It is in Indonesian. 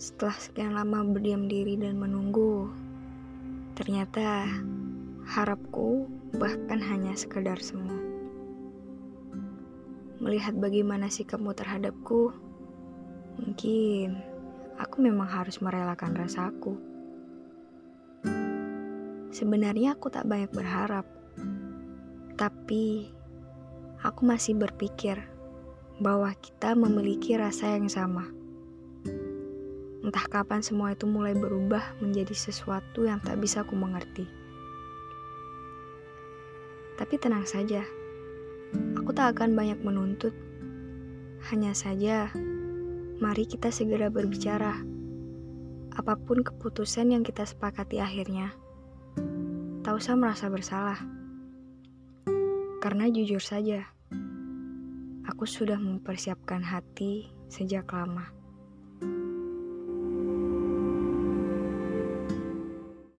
Setelah sekian lama berdiam diri dan menunggu, ternyata harapku bahkan hanya sekedar semu. Melihat bagaimana sikapmu terhadapku, mungkin aku memang harus merelakan rasaku. Sebenarnya aku tak banyak berharap, tapi aku masih berpikir bahwa kita memiliki rasa yang sama. Entah kapan semua itu mulai berubah menjadi sesuatu yang tak bisa aku mengerti. Tapi tenang saja, aku tak akan banyak menuntut. Hanya saja, mari kita segera berbicara. Apa pun keputusan yang kita sepakati akhirnya, tak usah merasa bersalah. Karena jujur saja, aku sudah mempersiapkan hati sejak lama.